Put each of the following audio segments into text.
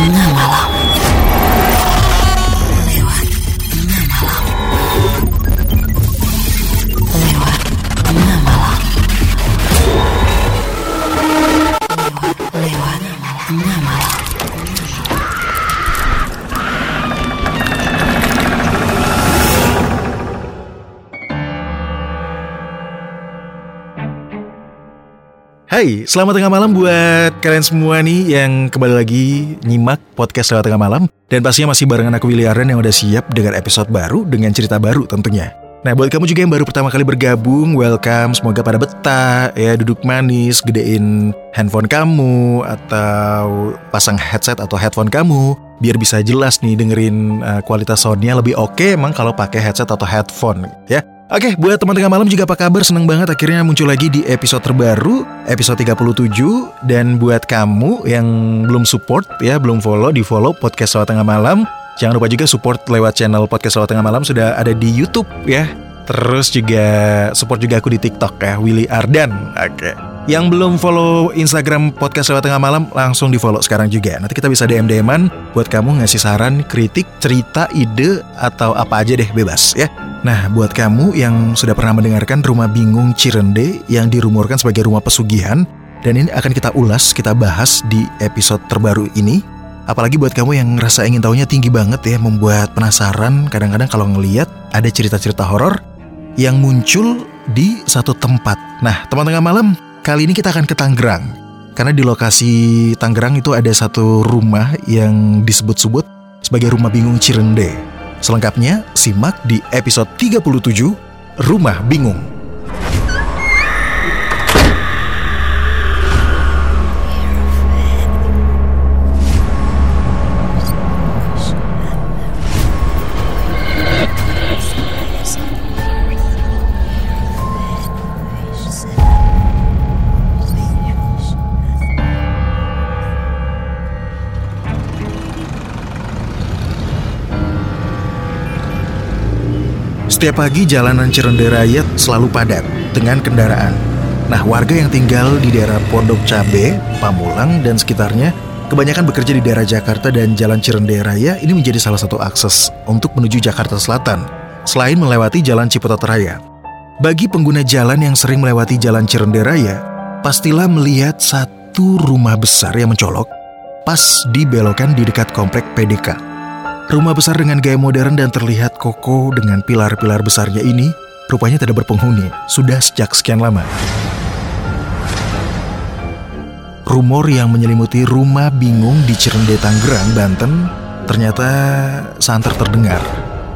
Tengah malam. Lewat Hai, selamat tengah malam buat kalian semua nih yang kembali lagi nyimak podcast lewat tengah malam. Dan pastinya masih barengan aku Willy Arden yang udah siap dengan episode baru dengan cerita baru tentunya. Nah buat kamu juga yang baru pertama kali bergabung, welcome. Semoga pada betah ya duduk manis, gedein handphone kamu Atau pasang headset atau headphone kamu Biar bisa jelas nih dengerin uh, kualitas soundnya lebih oke emang kalau pakai headset atau headphone ya Oke, buat teman tengah malam juga apa kabar? Seneng banget akhirnya muncul lagi di episode terbaru, episode 37. Dan buat kamu yang belum support ya, belum follow, di follow podcast lewat tengah malam. Jangan lupa juga support lewat channel podcast lewat tengah malam sudah ada di YouTube ya. Terus juga support juga aku di TikTok ya, Willy Ardan. Oke. Yang belum follow Instagram podcast lewat tengah malam langsung di follow sekarang juga. Nanti kita bisa DM DMan buat kamu ngasih saran, kritik, cerita, ide atau apa aja deh bebas ya. Nah, buat kamu yang sudah pernah mendengarkan Rumah Bingung Cirende yang dirumorkan sebagai rumah pesugihan, dan ini akan kita ulas, kita bahas di episode terbaru ini. Apalagi buat kamu yang ngerasa ingin tahunya tinggi banget ya, membuat penasaran kadang-kadang kalau ngeliat ada cerita-cerita horor yang muncul di satu tempat. Nah, teman tengah malam, kali ini kita akan ke Tangerang. Karena di lokasi Tangerang itu ada satu rumah yang disebut-sebut sebagai Rumah Bingung Cirende. Selengkapnya, simak di episode 37, Rumah Bingung. Setiap pagi jalanan Cirende Raya selalu padat dengan kendaraan. Nah, warga yang tinggal di daerah Pondok Cabe, Pamulang, dan sekitarnya kebanyakan bekerja di daerah Jakarta dan Jalan Cirende Raya ini menjadi salah satu akses untuk menuju Jakarta Selatan, selain melewati Jalan Ciputat Raya. Bagi pengguna jalan yang sering melewati Jalan Cirende Raya, pastilah melihat satu rumah besar yang mencolok pas di belokan di dekat komplek PDK. Rumah besar dengan gaya modern dan terlihat kokoh dengan pilar-pilar besarnya ini rupanya tidak berpenghuni, sudah sejak sekian lama. Rumor yang menyelimuti rumah bingung di Cirende Tangerang, Banten ternyata santer terdengar.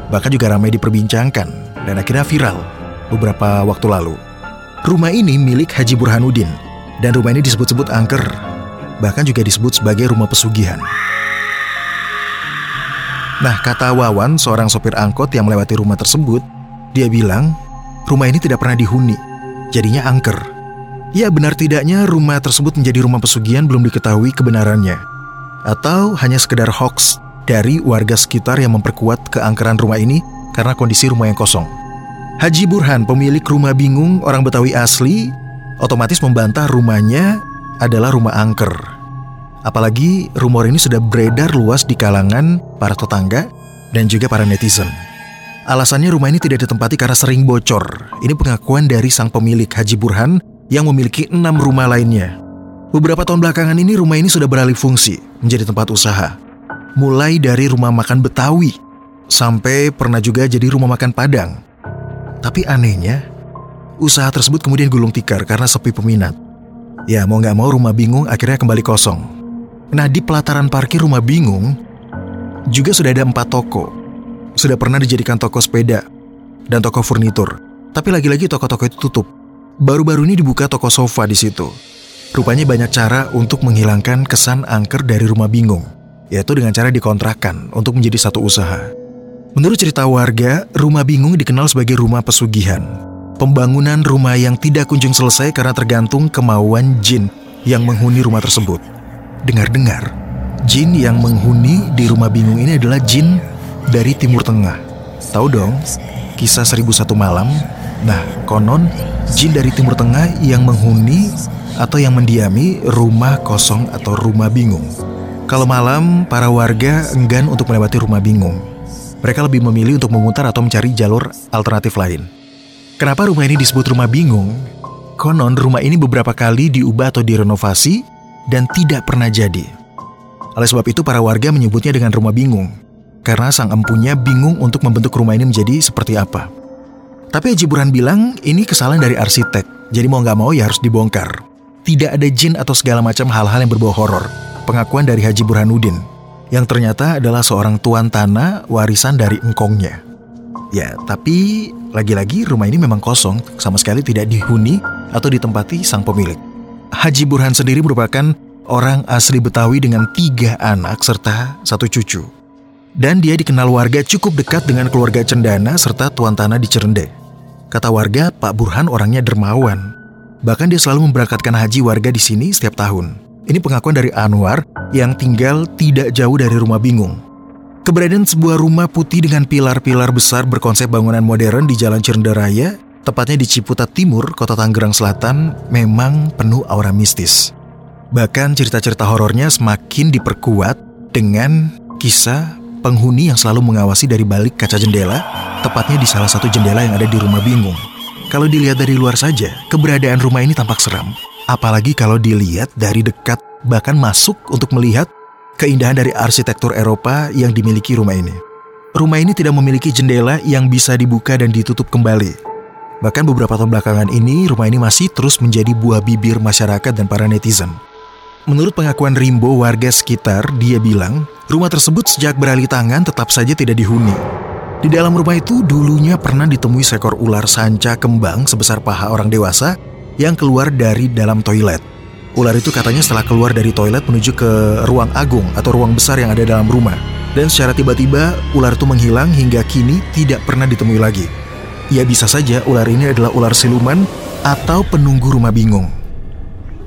Bahkan juga ramai diperbincangkan dan akhirnya viral beberapa waktu lalu. Rumah ini milik Haji Burhanuddin dan rumah ini disebut-sebut angker, bahkan juga disebut sebagai rumah pesugihan. Nah, kata Wawan, seorang sopir angkot yang melewati rumah tersebut, dia bilang, rumah ini tidak pernah dihuni, jadinya angker. Ya, benar tidaknya rumah tersebut menjadi rumah pesugihan belum diketahui kebenarannya. Atau hanya sekedar hoax dari warga sekitar yang memperkuat keangkeran rumah ini karena kondisi rumah yang kosong. Haji Burhan, pemilik rumah bingung orang Betawi asli, otomatis membantah rumahnya adalah rumah angker. Apalagi rumor ini sudah beredar luas di kalangan para tetangga dan juga para netizen. Alasannya rumah ini tidak ditempati karena sering bocor. Ini pengakuan dari sang pemilik Haji Burhan yang memiliki enam rumah lainnya. Beberapa tahun belakangan ini rumah ini sudah beralih fungsi menjadi tempat usaha. Mulai dari rumah makan Betawi sampai pernah juga jadi rumah makan Padang. Tapi anehnya, usaha tersebut kemudian gulung tikar karena sepi peminat. Ya mau nggak mau rumah bingung akhirnya kembali kosong. Nah di pelataran parkir rumah bingung juga sudah ada empat toko. Sudah pernah dijadikan toko sepeda dan toko furnitur. Tapi lagi-lagi toko-toko itu tutup. Baru-baru ini dibuka toko sofa di situ. Rupanya banyak cara untuk menghilangkan kesan angker dari rumah bingung, yaitu dengan cara dikontrakan untuk menjadi satu usaha. Menurut cerita warga, rumah bingung dikenal sebagai rumah pesugihan. Pembangunan rumah yang tidak kunjung selesai karena tergantung kemauan jin yang menghuni rumah tersebut. Dengar-dengar, jin yang menghuni di rumah bingung ini adalah jin dari Timur Tengah. Tahu dong, kisah 1001 malam. Nah, konon jin dari Timur Tengah yang menghuni atau yang mendiami rumah kosong atau rumah bingung. Kalau malam, para warga enggan untuk melewati rumah bingung. Mereka lebih memilih untuk memutar atau mencari jalur alternatif lain. Kenapa rumah ini disebut rumah bingung? Konon rumah ini beberapa kali diubah atau direnovasi dan tidak pernah jadi. Oleh sebab itu para warga menyebutnya dengan rumah bingung. Karena sang empunya bingung untuk membentuk rumah ini menjadi seperti apa. Tapi Haji Burhan bilang ini kesalahan dari arsitek. Jadi mau nggak mau ya harus dibongkar. Tidak ada jin atau segala macam hal-hal yang berbau horor. Pengakuan dari Haji Burhanuddin yang ternyata adalah seorang tuan tanah warisan dari engkongnya. Ya, tapi lagi-lagi rumah ini memang kosong, sama sekali tidak dihuni atau ditempati sang pemilik. Haji Burhan sendiri merupakan orang asli Betawi dengan tiga anak serta satu cucu. Dan dia dikenal warga cukup dekat dengan keluarga Cendana serta tuan tanah di Cerende. Kata warga, Pak Burhan orangnya dermawan. Bahkan dia selalu memberangkatkan haji warga di sini setiap tahun. Ini pengakuan dari Anwar yang tinggal tidak jauh dari rumah bingung. Keberadaan sebuah rumah putih dengan pilar-pilar besar berkonsep bangunan modern di Jalan Cirende Raya, tepatnya di Ciputat Timur, Kota Tangerang Selatan, memang penuh aura mistis. Bahkan cerita-cerita horornya semakin diperkuat dengan kisah penghuni yang selalu mengawasi dari balik kaca jendela, tepatnya di salah satu jendela yang ada di rumah bingung. Kalau dilihat dari luar saja, keberadaan rumah ini tampak seram. Apalagi kalau dilihat dari dekat, bahkan masuk untuk melihat keindahan dari arsitektur Eropa yang dimiliki rumah ini. Rumah ini tidak memiliki jendela yang bisa dibuka dan ditutup kembali. Bahkan beberapa tahun belakangan ini, rumah ini masih terus menjadi buah bibir masyarakat dan para netizen. Menurut pengakuan Rimbo warga sekitar, dia bilang rumah tersebut sejak beralih tangan tetap saja tidak dihuni. Di dalam rumah itu dulunya pernah ditemui seekor ular sanca kembang sebesar paha orang dewasa yang keluar dari dalam toilet. Ular itu katanya setelah keluar dari toilet menuju ke ruang agung atau ruang besar yang ada dalam rumah. Dan secara tiba-tiba ular itu menghilang hingga kini tidak pernah ditemui lagi. Ya bisa saja ular ini adalah ular siluman atau penunggu rumah bingung.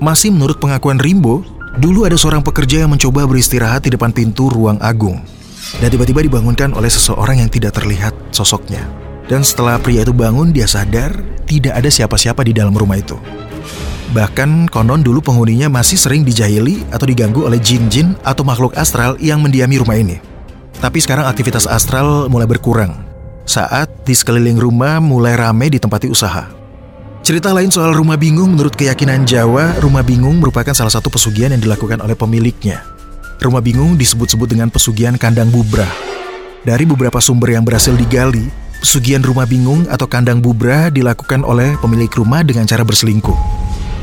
Masih menurut pengakuan Rimbo, dulu ada seorang pekerja yang mencoba beristirahat di depan pintu ruang agung. Dan tiba-tiba dibangunkan oleh seseorang yang tidak terlihat sosoknya. Dan setelah pria itu bangun, dia sadar tidak ada siapa-siapa di dalam rumah itu. Bahkan konon dulu penghuninya masih sering dijahili atau diganggu oleh jin-jin atau makhluk astral yang mendiami rumah ini. Tapi sekarang aktivitas astral mulai berkurang saat di sekeliling rumah mulai ramai ditempati usaha. Cerita lain soal rumah bingung menurut keyakinan Jawa, rumah bingung merupakan salah satu pesugihan yang dilakukan oleh pemiliknya. Rumah bingung disebut-sebut dengan pesugihan kandang bubrah. Dari beberapa sumber yang berhasil digali, pesugihan rumah bingung atau kandang bubrah dilakukan oleh pemilik rumah dengan cara berselingkuh.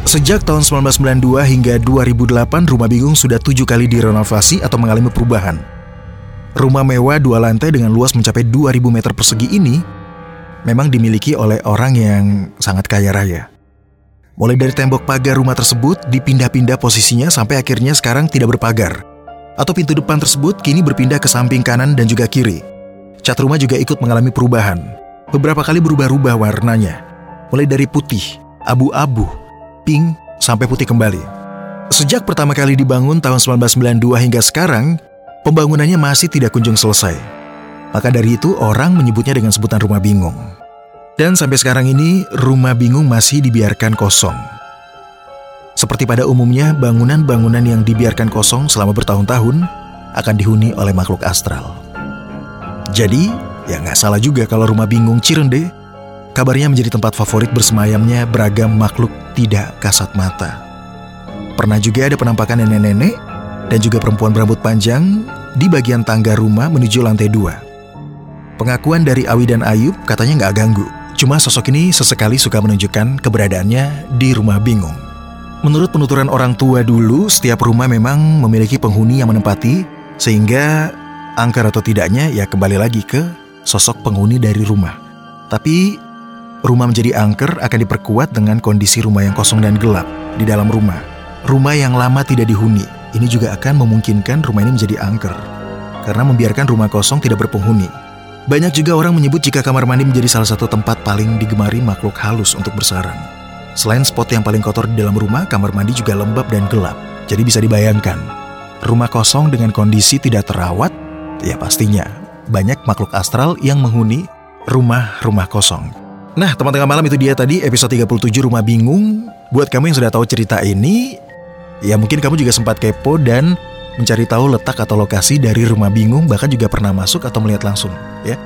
Sejak tahun 1992 hingga 2008, Rumah Bingung sudah tujuh kali direnovasi atau mengalami perubahan. Rumah mewah dua lantai dengan luas mencapai 2000 meter persegi ini memang dimiliki oleh orang yang sangat kaya raya. Mulai dari tembok pagar rumah tersebut dipindah-pindah posisinya sampai akhirnya sekarang tidak berpagar. Atau pintu depan tersebut kini berpindah ke samping kanan dan juga kiri. Cat rumah juga ikut mengalami perubahan. Beberapa kali berubah-ubah warnanya. Mulai dari putih, abu-abu, pink, sampai putih kembali. Sejak pertama kali dibangun tahun 1992 hingga sekarang, pembangunannya masih tidak kunjung selesai. Maka dari itu orang menyebutnya dengan sebutan rumah bingung. Dan sampai sekarang ini rumah bingung masih dibiarkan kosong. Seperti pada umumnya, bangunan-bangunan yang dibiarkan kosong selama bertahun-tahun akan dihuni oleh makhluk astral. Jadi, ya nggak salah juga kalau rumah bingung Cirende kabarnya menjadi tempat favorit bersemayamnya beragam makhluk tidak kasat mata. Pernah juga ada penampakan nenek-nenek dan juga perempuan berambut panjang di bagian tangga rumah menuju lantai dua. Pengakuan dari Awi dan Ayub katanya nggak ganggu. Cuma sosok ini sesekali suka menunjukkan keberadaannya di rumah bingung. Menurut penuturan orang tua dulu, setiap rumah memang memiliki penghuni yang menempati, sehingga angker atau tidaknya ya kembali lagi ke sosok penghuni dari rumah. Tapi rumah menjadi angker akan diperkuat dengan kondisi rumah yang kosong dan gelap di dalam rumah. Rumah yang lama tidak dihuni, ini juga akan memungkinkan rumah ini menjadi angker. Karena membiarkan rumah kosong tidak berpenghuni. Banyak juga orang menyebut jika kamar mandi menjadi salah satu tempat paling digemari makhluk halus untuk bersarang. Selain spot yang paling kotor di dalam rumah, kamar mandi juga lembab dan gelap. Jadi bisa dibayangkan, rumah kosong dengan kondisi tidak terawat, ya pastinya banyak makhluk astral yang menghuni rumah-rumah kosong. Nah, teman-teman malam itu dia tadi episode 37 Rumah Bingung. Buat kamu yang sudah tahu cerita ini, ya mungkin kamu juga sempat kepo dan mencari tahu letak atau lokasi dari rumah bingung, bahkan juga pernah masuk atau melihat langsung, ya.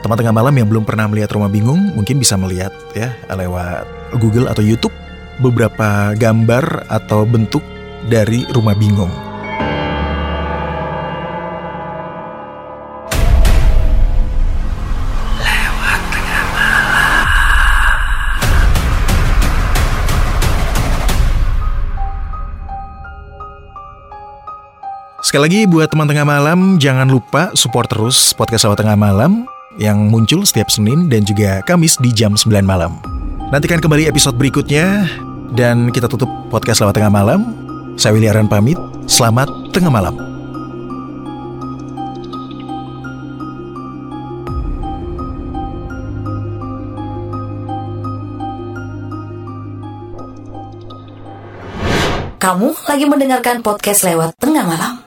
Teman tengah malam yang belum pernah melihat rumah bingung mungkin bisa melihat ya lewat Google atau YouTube beberapa gambar atau bentuk dari rumah bingung. Sekali lagi buat teman tengah malam, jangan lupa support terus podcast Lewat Tengah Malam yang muncul setiap Senin dan juga Kamis di jam 9 malam. Nantikan kembali episode berikutnya dan kita tutup podcast Lewat Tengah Malam. Saya Willy Aran pamit, selamat tengah malam. Kamu lagi mendengarkan podcast lewat tengah malam.